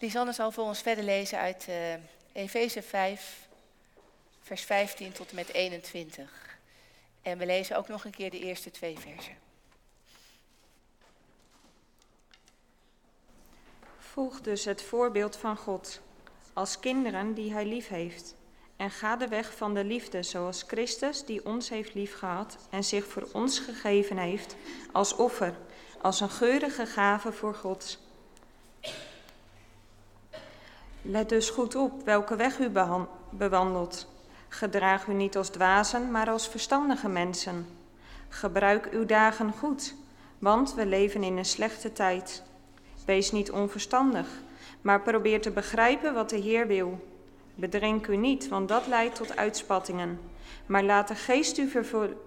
Lisanne zal voor ons verder lezen uit uh, Efeze 5, vers 15 tot en met 21. En we lezen ook nog een keer de eerste twee versen. Volg dus het voorbeeld van God als kinderen die Hij lief heeft. En ga de weg van de liefde zoals Christus die ons heeft liefgehad en zich voor ons gegeven heeft als offer, als een geurige gave voor God. Let dus goed op welke weg u bewandelt. Gedraag u niet als dwazen, maar als verstandige mensen. Gebruik uw dagen goed, want we leven in een slechte tijd. Wees niet onverstandig, maar probeer te begrijpen wat de Heer wil. Bedrink u niet, want dat leidt tot uitspattingen. Maar laat de geest u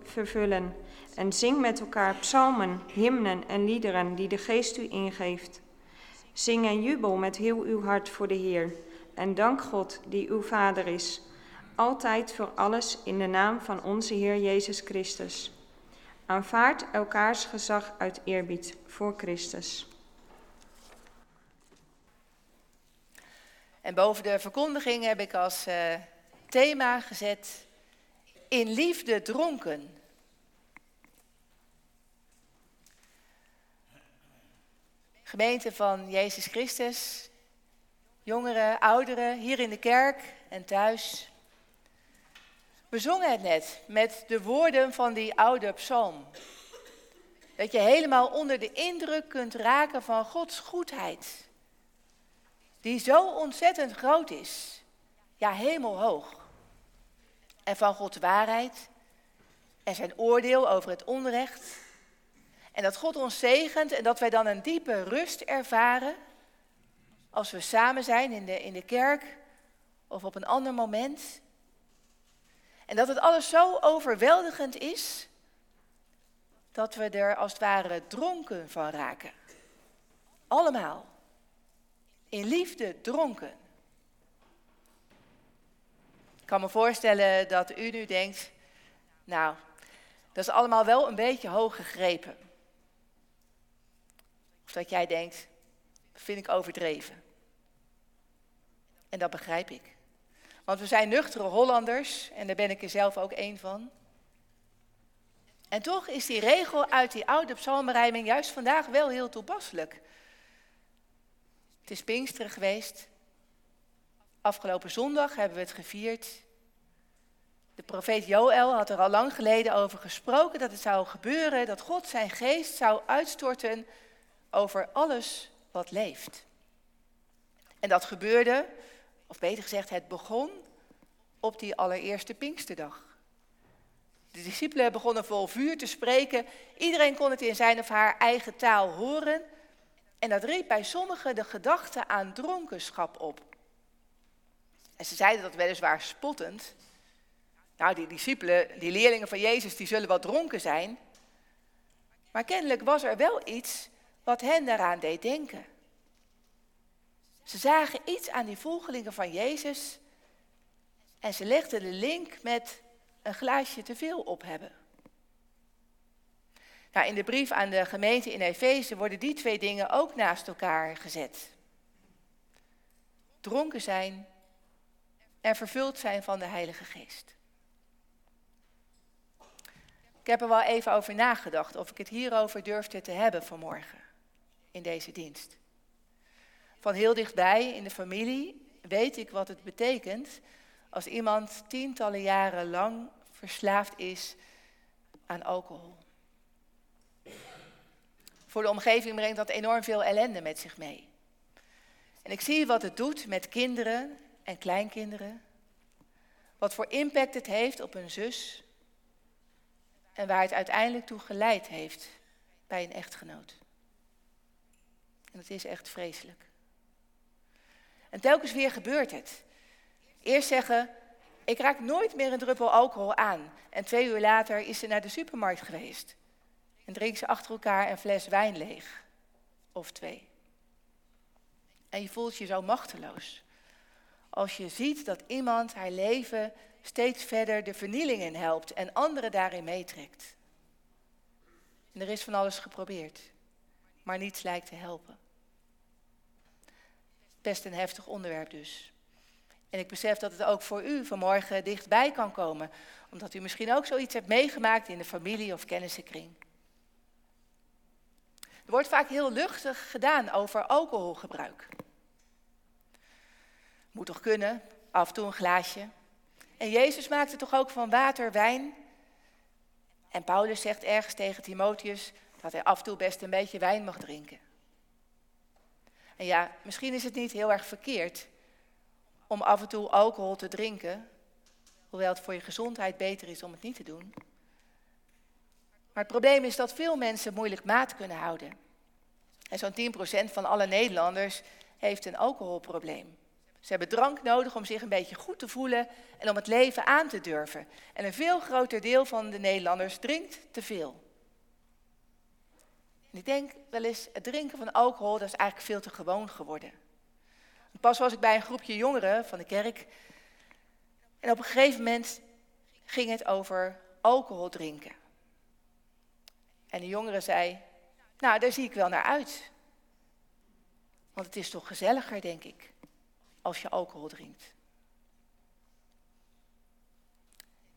vervullen en zing met elkaar psalmen, hymnen en liederen die de geest u ingeeft. Zing en jubel met heel uw hart voor de Heer en dank God die uw Vader is, altijd voor alles in de naam van onze Heer Jezus Christus. Aanvaard elkaars gezag uit eerbied voor Christus. En boven de verkondiging heb ik als uh, thema gezet: In liefde dronken. Gemeente van Jezus Christus, jongeren, ouderen, hier in de kerk en thuis. We zongen het net met de woorden van die oude psalm. Dat je helemaal onder de indruk kunt raken van Gods goedheid die zo ontzettend groot is, ja hemelhoog. En van Gods waarheid en zijn oordeel over het onrecht. En dat God ons zegent en dat wij dan een diepe rust ervaren als we samen zijn in de, in de kerk of op een ander moment. En dat het alles zo overweldigend is dat we er als het ware dronken van raken. Allemaal in liefde dronken. Ik kan me voorstellen dat u nu denkt, nou, dat is allemaal wel een beetje hoog gegrepen. Dat jij denkt, vind ik overdreven. En dat begrijp ik. Want we zijn nuchtere Hollanders en daar ben ik er zelf ook één van. En toch is die regel uit die oude psalmenrijming juist vandaag wel heel toepasselijk. Het is Pinksteren geweest. Afgelopen zondag hebben we het gevierd. De profeet Joël had er al lang geleden over gesproken dat het zou gebeuren, dat God zijn geest zou uitstorten over alles wat leeft. En dat gebeurde, of beter gezegd, het begon op die allereerste Pinksterdag. De discipelen begonnen vol vuur te spreken. Iedereen kon het in zijn of haar eigen taal horen. En dat riep bij sommigen de gedachte aan dronkenschap op. En ze zeiden dat weliswaar spottend. Nou, die discipelen, die leerlingen van Jezus, die zullen wel dronken zijn. Maar kennelijk was er wel iets wat hen daaraan deed denken. Ze zagen iets aan die volgelingen van Jezus en ze legden de link met een glaasje te veel op hebben. Nou, in de brief aan de gemeente in Efeze worden die twee dingen ook naast elkaar gezet. Dronken zijn en vervuld zijn van de Heilige Geest. Ik heb er wel even over nagedacht of ik het hierover durfde te hebben vanmorgen in deze dienst. Van heel dichtbij in de familie weet ik wat het betekent als iemand tientallen jaren lang verslaafd is aan alcohol. Voor de omgeving brengt dat enorm veel ellende met zich mee. En ik zie wat het doet met kinderen en kleinkinderen. Wat voor impact het heeft op een zus. En waar het uiteindelijk toe geleid heeft bij een echtgenoot. En dat is echt vreselijk. En telkens weer gebeurt het. Eerst zeggen, ik raak nooit meer een druppel alcohol aan. En twee uur later is ze naar de supermarkt geweest. En drinken ze achter elkaar een fles wijn leeg. Of twee. En je voelt je zo machteloos. Als je ziet dat iemand haar leven steeds verder de vernieling in helpt en anderen daarin meetrekt. En er is van alles geprobeerd, maar niets lijkt te helpen. Best een heftig onderwerp dus. En ik besef dat het ook voor u vanmorgen dichtbij kan komen, omdat u misschien ook zoiets hebt meegemaakt in de familie of kennissenkring. Er wordt vaak heel luchtig gedaan over alcoholgebruik. Moet toch kunnen, af en toe een glaasje. En Jezus maakte toch ook van water wijn. En Paulus zegt ergens tegen Timotheus dat hij af en toe best een beetje wijn mag drinken. En ja, misschien is het niet heel erg verkeerd om af en toe alcohol te drinken, hoewel het voor je gezondheid beter is om het niet te doen. Maar het probleem is dat veel mensen moeilijk maat kunnen houden. En zo'n 10% van alle Nederlanders heeft een alcoholprobleem. Ze hebben drank nodig om zich een beetje goed te voelen en om het leven aan te durven. En een veel groter deel van de Nederlanders drinkt te veel. Ik denk wel eens, het drinken van alcohol, dat is eigenlijk veel te gewoon geworden. Pas was ik bij een groepje jongeren van de kerk. En op een gegeven moment ging het over alcohol drinken. En de jongere zei, nou, daar zie ik wel naar uit. Want het is toch gezelliger, denk ik, als je alcohol drinkt.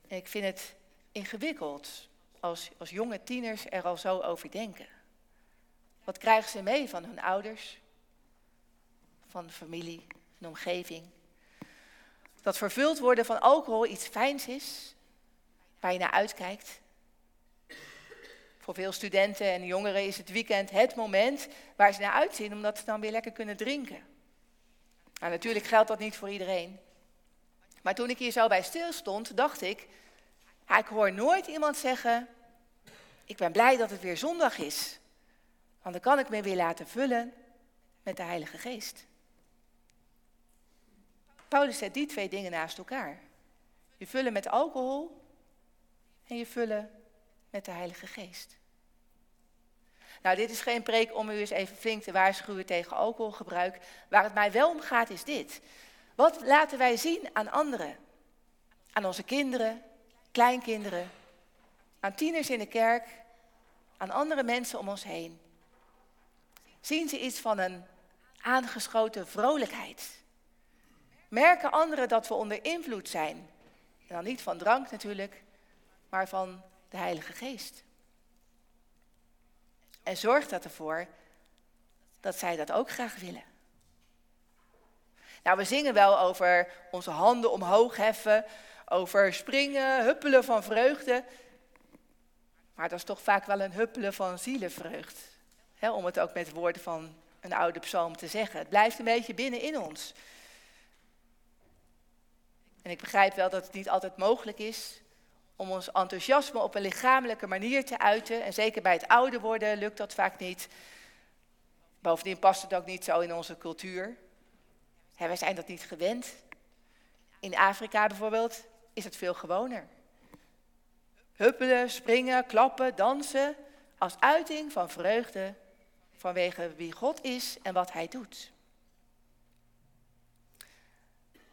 En ik vind het ingewikkeld als, als jonge tieners er al zo over denken. Wat krijgen ze mee van hun ouders, van familie, een omgeving? Dat vervuld worden van alcohol iets fijns is, waar je naar uitkijkt. Voor veel studenten en jongeren is het weekend het moment waar ze naar uitzien, omdat ze dan weer lekker kunnen drinken. Nou, natuurlijk geldt dat niet voor iedereen. Maar toen ik hier zo bij stil stond, dacht ik, ik hoor nooit iemand zeggen, ik ben blij dat het weer zondag is. Want dan kan ik me weer laten vullen met de Heilige Geest. Paulus zet die twee dingen naast elkaar. Je vullen met alcohol en je vullen met de Heilige Geest. Nou, dit is geen preek om u eens even flink te waarschuwen tegen alcoholgebruik. Waar het mij wel om gaat is dit. Wat laten wij zien aan anderen? Aan onze kinderen, kleinkinderen, aan tieners in de kerk, aan andere mensen om ons heen. Zien ze iets van een aangeschoten vrolijkheid? Merken anderen dat we onder invloed zijn? En dan niet van drank natuurlijk, maar van de Heilige Geest. En zorgt dat ervoor dat zij dat ook graag willen. Nou, we zingen wel over onze handen omhoog heffen, over springen, huppelen van vreugde. Maar dat is toch vaak wel een huppelen van zielenvreugd om het ook met woorden van een oude psalm te zeggen. Het blijft een beetje binnen in ons. En ik begrijp wel dat het niet altijd mogelijk is om ons enthousiasme op een lichamelijke manier te uiten. En zeker bij het ouder worden lukt dat vaak niet. Bovendien past het ook niet zo in onze cultuur. Wij zijn dat niet gewend. In Afrika bijvoorbeeld is het veel gewoner. Huppelen, springen, klappen, dansen als uiting van vreugde vanwege wie God is en wat Hij doet.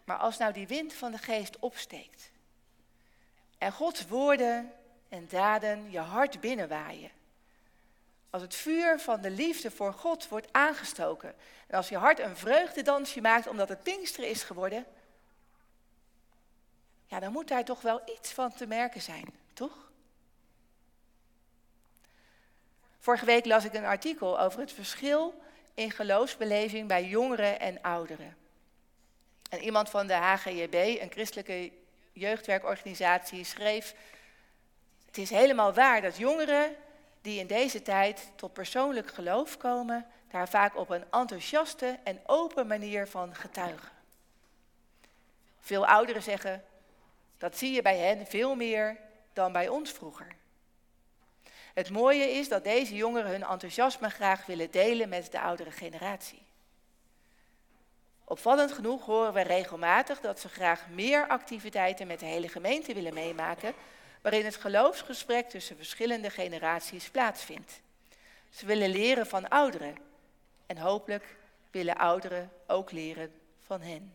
Maar als nou die wind van de geest opsteekt en Gods woorden en daden je hart binnenwaaien, als het vuur van de liefde voor God wordt aangestoken en als je hart een vreugdedansje maakt omdat het Pinksteren is geworden, ja, dan moet daar toch wel iets van te merken zijn, toch? Vorige week las ik een artikel over het verschil in geloofsbeleving bij jongeren en ouderen. En iemand van de HGJB, een christelijke jeugdwerkorganisatie, schreef: Het is helemaal waar dat jongeren die in deze tijd tot persoonlijk geloof komen, daar vaak op een enthousiaste en open manier van getuigen. Veel ouderen zeggen: Dat zie je bij hen veel meer dan bij ons vroeger. Het mooie is dat deze jongeren hun enthousiasme graag willen delen met de oudere generatie. Opvallend genoeg horen we regelmatig dat ze graag meer activiteiten met de hele gemeente willen meemaken, waarin het geloofsgesprek tussen verschillende generaties plaatsvindt. Ze willen leren van ouderen en hopelijk willen ouderen ook leren van hen.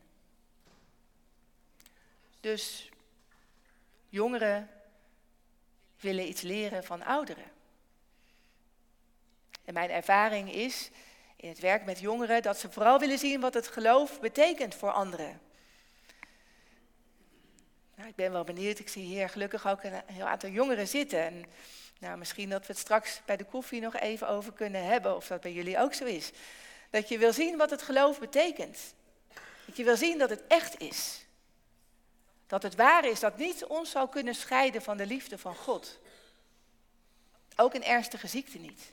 Dus jongeren willen iets leren van ouderen. En mijn ervaring is in het werk met jongeren, dat ze vooral willen zien wat het geloof betekent voor anderen. Nou, ik ben wel benieuwd, ik zie hier gelukkig ook een heel aantal jongeren zitten. En, nou, misschien dat we het straks bij de koffie nog even over kunnen hebben, of dat bij jullie ook zo is. Dat je wil zien wat het geloof betekent. Dat je wil zien dat het echt is. Dat het waar is, dat niets ons zou kunnen scheiden van de liefde van God. Ook een ernstige ziekte niet.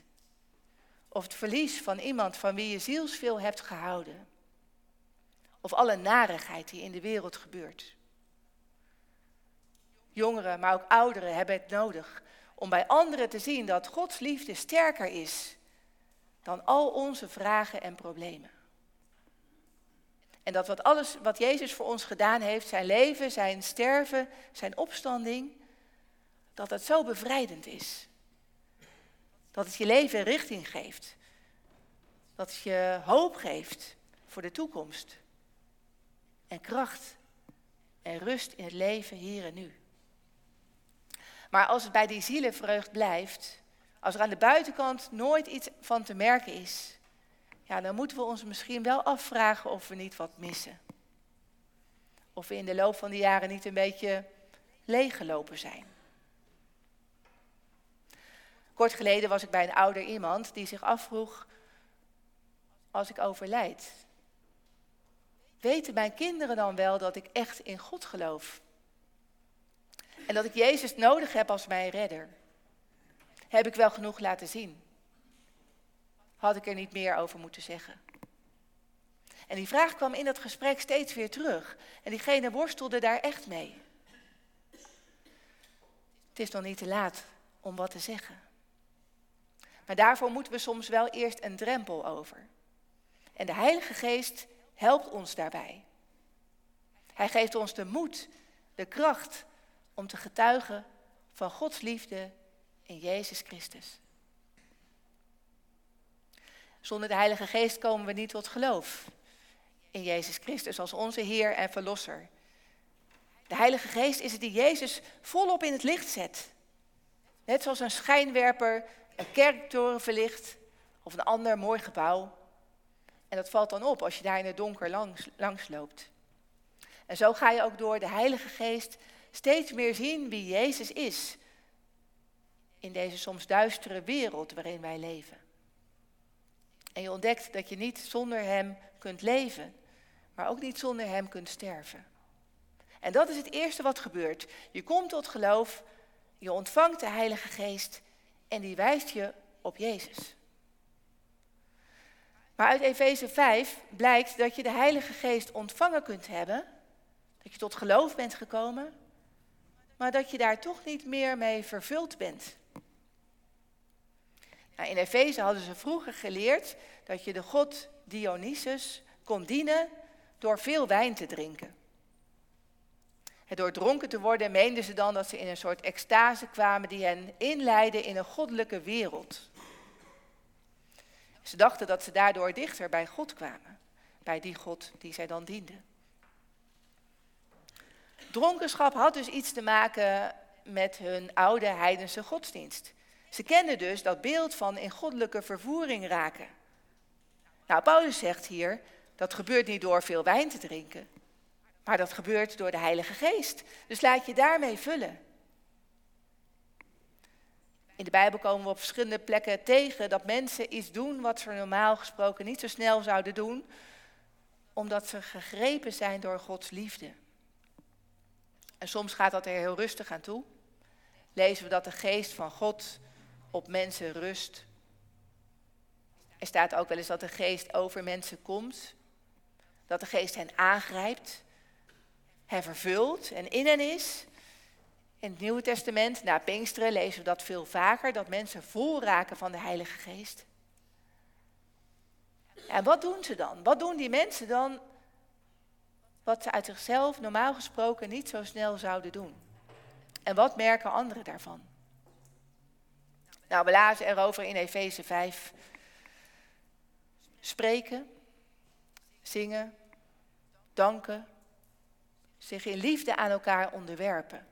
Of het verlies van iemand van wie je zielsveel hebt gehouden. Of alle narigheid die in de wereld gebeurt. Jongeren, maar ook ouderen hebben het nodig om bij anderen te zien dat Gods liefde sterker is dan al onze vragen en problemen. En dat wat alles wat Jezus voor ons gedaan heeft, zijn leven, zijn sterven, zijn opstanding, dat het zo bevrijdend is. Dat het je leven richting geeft. Dat het je hoop geeft voor de toekomst. En kracht en rust in het leven hier en nu. Maar als het bij die zielenvreugd blijft, als er aan de buitenkant nooit iets van te merken is, ja, dan moeten we ons misschien wel afvragen of we niet wat missen. Of we in de loop van de jaren niet een beetje leeggelopen zijn. Kort geleden was ik bij een ouder iemand die zich afvroeg, als ik overlijd, weten mijn kinderen dan wel dat ik echt in God geloof? En dat ik Jezus nodig heb als mijn redder? Heb ik wel genoeg laten zien? Had ik er niet meer over moeten zeggen? En die vraag kwam in dat gesprek steeds weer terug. En diegene worstelde daar echt mee. Het is nog niet te laat om wat te zeggen. Maar daarvoor moeten we soms wel eerst een drempel over. En de Heilige Geest helpt ons daarbij. Hij geeft ons de moed, de kracht om te getuigen van Gods liefde in Jezus Christus. Zonder de Heilige Geest komen we niet tot geloof in Jezus Christus als onze Heer en Verlosser. De Heilige Geest is het die Jezus volop in het licht zet. Net zoals een schijnwerper een kerktoren verlicht of een ander mooi gebouw. En dat valt dan op als je daar in het donker langs, langs loopt. En zo ga je ook door de Heilige Geest steeds meer zien wie Jezus is in deze soms duistere wereld waarin wij leven. En je ontdekt dat je niet zonder Hem kunt leven, maar ook niet zonder Hem kunt sterven. En dat is het eerste wat gebeurt. Je komt tot geloof, je ontvangt de Heilige Geest en die wijst je op Jezus. Maar uit Efeze 5 blijkt dat je de Heilige Geest ontvangen kunt hebben, dat je tot geloof bent gekomen, maar dat je daar toch niet meer mee vervuld bent. Nou, in Efeze hadden ze vroeger geleerd dat je de god Dionysus kon dienen door veel wijn te drinken. En door dronken te worden meenden ze dan dat ze in een soort extase kwamen die hen inleidde in een goddelijke wereld. Ze dachten dat ze daardoor dichter bij God kwamen, bij die God die zij dan dienden. Dronkenschap had dus iets te maken met hun oude heidense godsdienst. Ze kenden dus dat beeld van in goddelijke vervoering raken. Nou, Paulus zegt hier, dat gebeurt niet door veel wijn te drinken, maar dat gebeurt door de Heilige Geest. Dus laat je daarmee vullen. In de Bijbel komen we op verschillende plekken tegen dat mensen iets doen wat ze normaal gesproken niet zo snel zouden doen, omdat ze gegrepen zijn door Gods liefde. En soms gaat dat er heel rustig aan toe. Lezen we dat de geest van God op mensen rust. Er staat ook wel eens dat de geest over mensen komt. Dat de geest hen aangrijpt, hen vervult en in hen is. In het Nieuwe Testament, na Pinksteren, lezen we dat veel vaker, dat mensen vol raken van de Heilige Geest. En wat doen ze dan? Wat doen die mensen dan wat ze uit zichzelf normaal gesproken niet zo snel zouden doen? En wat merken anderen daarvan? Nou, we lazen erover in Efeze 5. Spreken, zingen, danken, zich in liefde aan elkaar onderwerpen.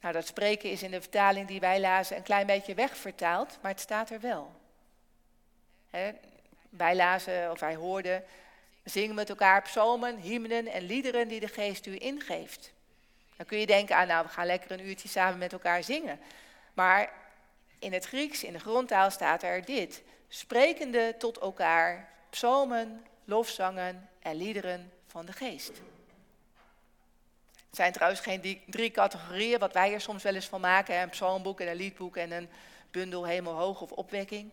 Nou, dat spreken is in de vertaling die wij lazen een klein beetje wegvertaald, maar het staat er wel. wij lazen, of wij hoorden, zingen met elkaar psalmen, hymnen en liederen die de geest u ingeeft. Dan kun je denken aan, nou, we gaan lekker een uurtje samen met elkaar zingen. Maar in het Grieks, in de grondtaal, staat er dit. Sprekende tot elkaar psalmen, lofzangen en liederen van de geest. Het zijn trouwens geen drie categorieën, wat wij er soms wel eens van maken. Een psalmboek en een liedboek en een bundel hemelhoog of opwekking.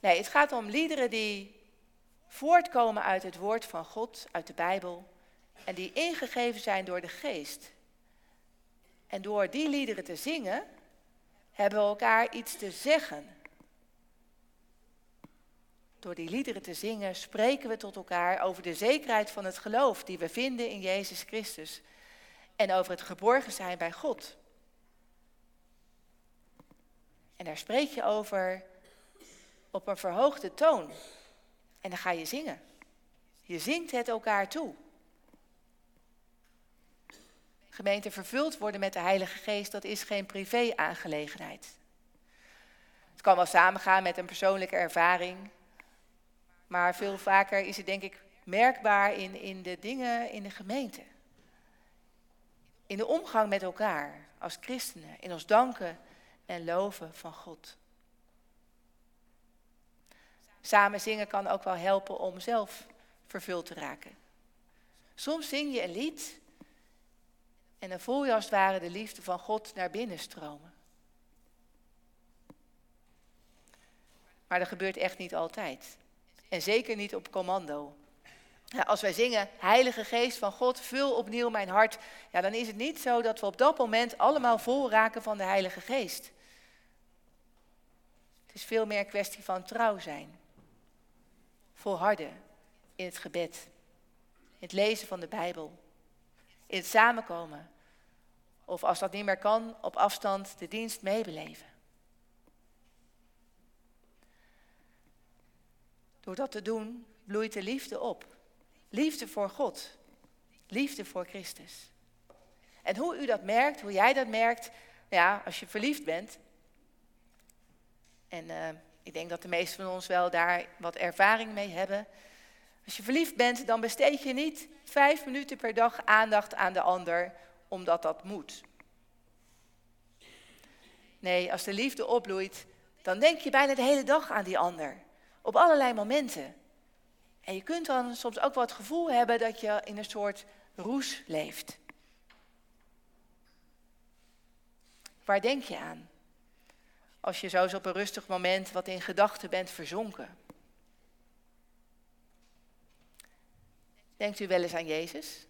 Nee, het gaat om liederen die voortkomen uit het woord van God, uit de Bijbel. En die ingegeven zijn door de geest. En door die liederen te zingen, hebben we elkaar iets te zeggen. Door die liederen te zingen spreken we tot elkaar over de zekerheid van het geloof die we vinden in Jezus Christus. En over het geborgen zijn bij God. En daar spreek je over op een verhoogde toon. En dan ga je zingen. Je zingt het elkaar toe. Gemeente vervuld worden met de Heilige Geest, dat is geen privé-aangelegenheid. Het kan wel samengaan met een persoonlijke ervaring, maar veel vaker is het denk ik merkbaar in, in de dingen in de gemeente. In de omgang met elkaar als christenen, in ons danken en loven van God. Samen zingen kan ook wel helpen om zelf vervuld te raken. Soms zing je een lied en dan voel je als het de liefde van God naar binnen stromen. Maar dat gebeurt echt niet altijd. En zeker niet op commando. als wij zingen, Heilige Geest van God, vul opnieuw mijn hart. Ja, dan is het niet zo dat we op dat moment allemaal vol raken van de Heilige Geest. Het is veel meer een kwestie van trouw zijn. Volharden in het gebed. In het lezen van de Bijbel. In het samenkomen. Of als dat niet meer kan, op afstand de dienst meebeleven. Door dat te doen, bloeit de liefde op. Liefde voor God. Liefde voor Christus. En hoe u dat merkt, hoe jij dat merkt, ja, als je verliefd bent. En uh, ik denk dat de meesten van ons wel daar wat ervaring mee hebben. Als je verliefd bent, dan besteed je niet vijf minuten per dag aandacht aan de ander, omdat dat moet. Nee, als de liefde opbloeit, dan denk je bijna de hele dag aan die ander. Op allerlei momenten. En je kunt dan soms ook wel het gevoel hebben dat je in een soort roes leeft. Waar denk je aan? Als je zo eens op een rustig moment wat in gedachten bent verzonken. Denkt u wel eens aan Jezus?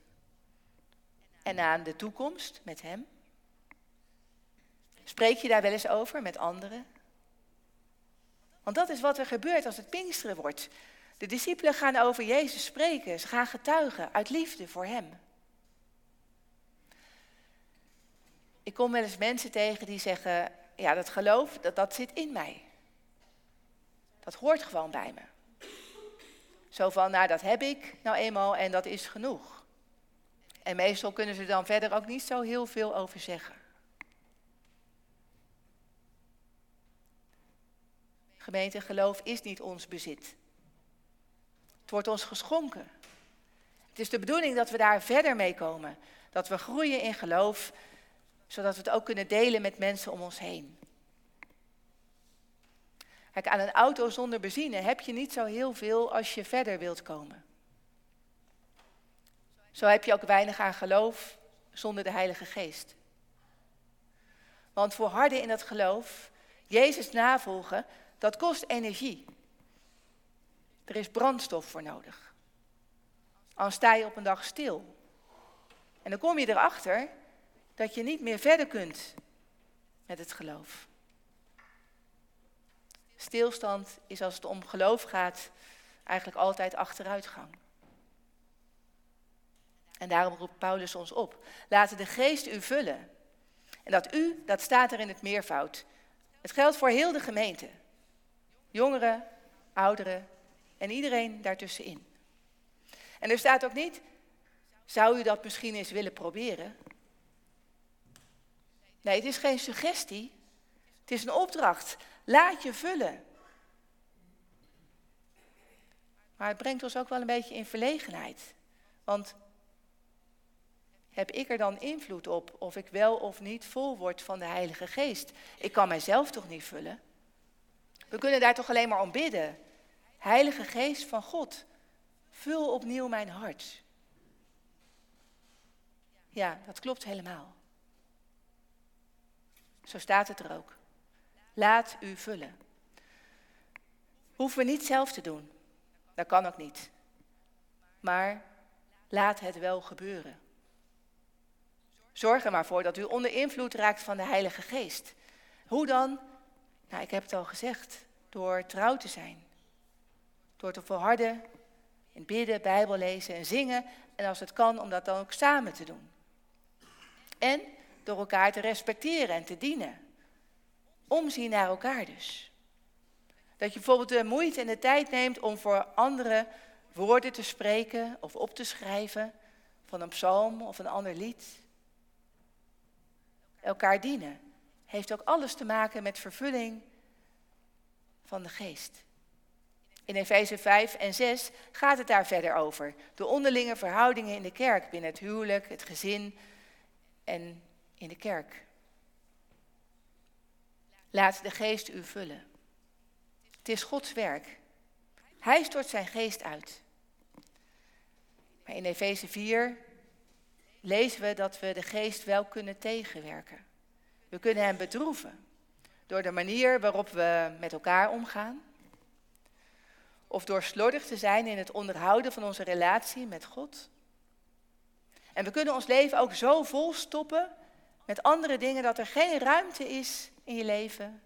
En aan de toekomst met Hem? Spreek je daar wel eens over met anderen? Want dat is wat er gebeurt als het Pinksteren wordt. De discipelen gaan over Jezus spreken. Ze gaan getuigen uit liefde voor Hem. Ik kom wel eens mensen tegen die zeggen: Ja, dat geloof, dat, dat zit in mij. Dat hoort gewoon bij me. Zo van, nou dat heb ik nou eenmaal en dat is genoeg. En meestal kunnen ze dan verder ook niet zo heel veel over zeggen. Gemeente, geloof is niet ons bezit. Het wordt ons geschonken. Het is de bedoeling dat we daar verder mee komen. Dat we groeien in geloof, zodat we het ook kunnen delen met mensen om ons heen. Kijk, aan een auto zonder benzine heb je niet zo heel veel als je verder wilt komen. Zo heb je ook weinig aan geloof zonder de Heilige Geest. Want voor harde in dat geloof, Jezus navolgen, dat kost energie. Er is brandstof voor nodig. Al sta je op een dag stil. En dan kom je erachter dat je niet meer verder kunt met het geloof. Stilstand is als het om geloof gaat eigenlijk altijd achteruitgang. En daarom roept Paulus ons op. Laten de geest u vullen. En dat u, dat staat er in het meervoud. Het geldt voor heel de gemeente. Jongeren, ouderen en iedereen daartussenin. En er staat ook niet, zou u dat misschien eens willen proberen? Nee, het is geen suggestie. Het is een opdracht. Laat je vullen. Maar het brengt ons ook wel een beetje in verlegenheid. Want heb ik er dan invloed op of ik wel of niet vol word van de Heilige Geest? Ik kan mijzelf toch niet vullen? We kunnen daar toch alleen maar om bidden. Heilige Geest van God, vul opnieuw mijn hart. Ja, dat klopt helemaal. Zo staat het er ook. Laat u vullen. Hoeven we niet zelf te doen. Dat kan ook niet. Maar laat het wel gebeuren. Zorg er maar voor dat u onder invloed raakt van de Heilige Geest. Hoe dan? Nou, ik heb het al gezegd. Door trouw te zijn. Door te volharden in bidden, Bijbel lezen en zingen. En als het kan, om dat dan ook samen te doen. En door elkaar te respecteren en te dienen. Omzien naar elkaar dus. Dat je bijvoorbeeld de moeite en de tijd neemt om voor anderen woorden te spreken of op te schrijven van een psalm of een ander lied. Elkaar dienen heeft ook alles te maken met vervulling van de geest. In Efeze 5 en 6 gaat het daar verder over. De onderlinge verhoudingen in de kerk, binnen het huwelijk, het gezin en in de kerk. Laat de geest u vullen. Het is Gods werk. Hij stort zijn geest uit. Maar in Efeze 4 lezen we dat we de geest wel kunnen tegenwerken. We kunnen hem bedroeven door de manier waarop we met elkaar omgaan. Of door slordig te zijn in het onderhouden van onze relatie met God. En we kunnen ons leven ook zo vol stoppen met andere dingen dat er geen ruimte is in je leven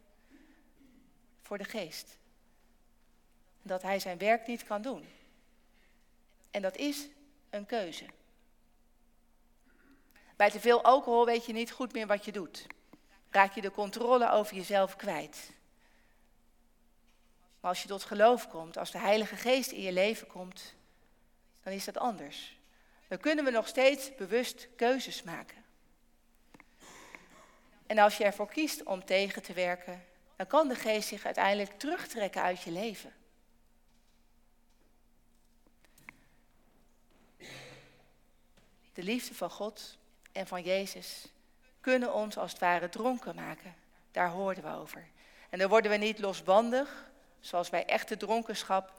voor de geest. Dat hij zijn werk niet kan doen. En dat is een keuze. Bij te veel alcohol weet je niet goed meer wat je doet. Raak je de controle over jezelf kwijt. Maar als je tot geloof komt, als de Heilige Geest in je leven komt, dan is dat anders. Dan kunnen we nog steeds bewust keuzes maken. En als je ervoor kiest om tegen te werken, dan kan de geest zich uiteindelijk terugtrekken uit je leven. De liefde van God en van Jezus kunnen ons als het ware dronken maken. Daar hoorden we over. En dan worden we niet losbandig, zoals bij echte dronkenschap,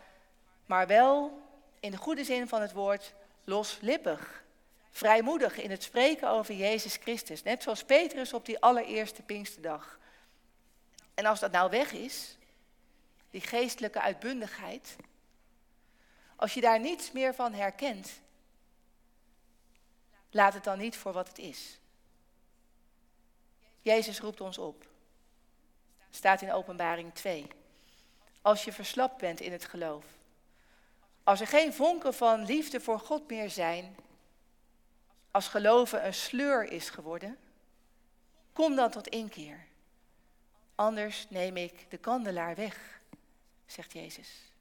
maar wel in de goede zin van het woord loslippig. Vrijmoedig in het spreken over Jezus Christus. Net zoals Petrus op die allereerste Pinksterdag. En als dat nou weg is, die geestelijke uitbundigheid, als je daar niets meer van herkent, laat het dan niet voor wat het is. Jezus roept ons op. Staat in Openbaring 2. Als je verslapt bent in het geloof. Als er geen vonken van liefde voor God meer zijn. Als geloven een sleur is geworden. Kom dan tot inkeer. Anders neem ik de kandelaar weg, zegt Jezus.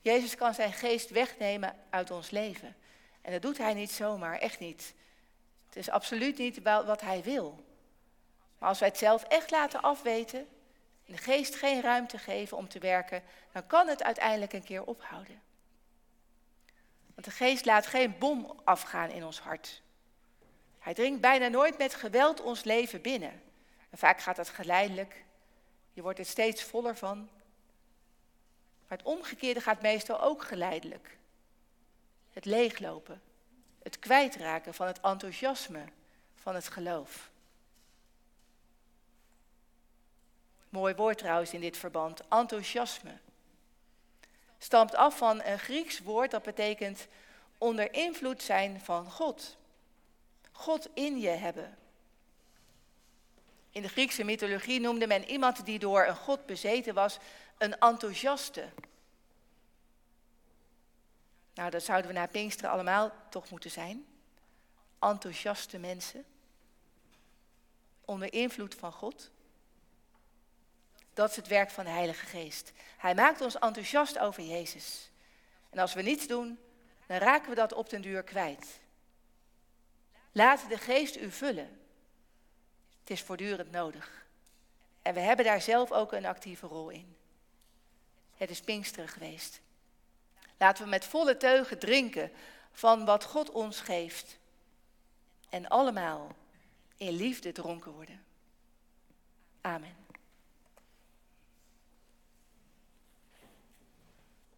Jezus kan zijn geest wegnemen uit ons leven. En dat doet hij niet zomaar, echt niet. Het is absoluut niet wat hij wil. Maar als wij het zelf echt laten afweten, en de geest geen ruimte geven om te werken, dan kan het uiteindelijk een keer ophouden. Want de geest laat geen bom afgaan in ons hart. Hij dringt bijna nooit met geweld ons leven binnen. En vaak gaat dat geleidelijk. Je wordt er steeds voller van. Maar het omgekeerde gaat meestal ook geleidelijk. Het leeglopen, het kwijtraken van het enthousiasme van het geloof. Mooi woord trouwens in dit verband, enthousiasme. Stamt af van een Grieks woord dat betekent onder invloed zijn van God. God in je hebben. In de Griekse mythologie noemde men iemand die door een god bezeten was een enthousiaste. Nou, dat zouden we na Pinksteren allemaal toch moeten zijn. Enthousiaste mensen. Onder invloed van God. Dat is het werk van de Heilige Geest. Hij maakt ons enthousiast over Jezus. En als we niets doen, dan raken we dat op den duur kwijt. Laat de Geest u vullen. Het is voortdurend nodig. En we hebben daar zelf ook een actieve rol in. Het is Pinksteren geweest. Laten we met volle teugen drinken van wat God ons geeft. En allemaal in liefde dronken worden. Amen.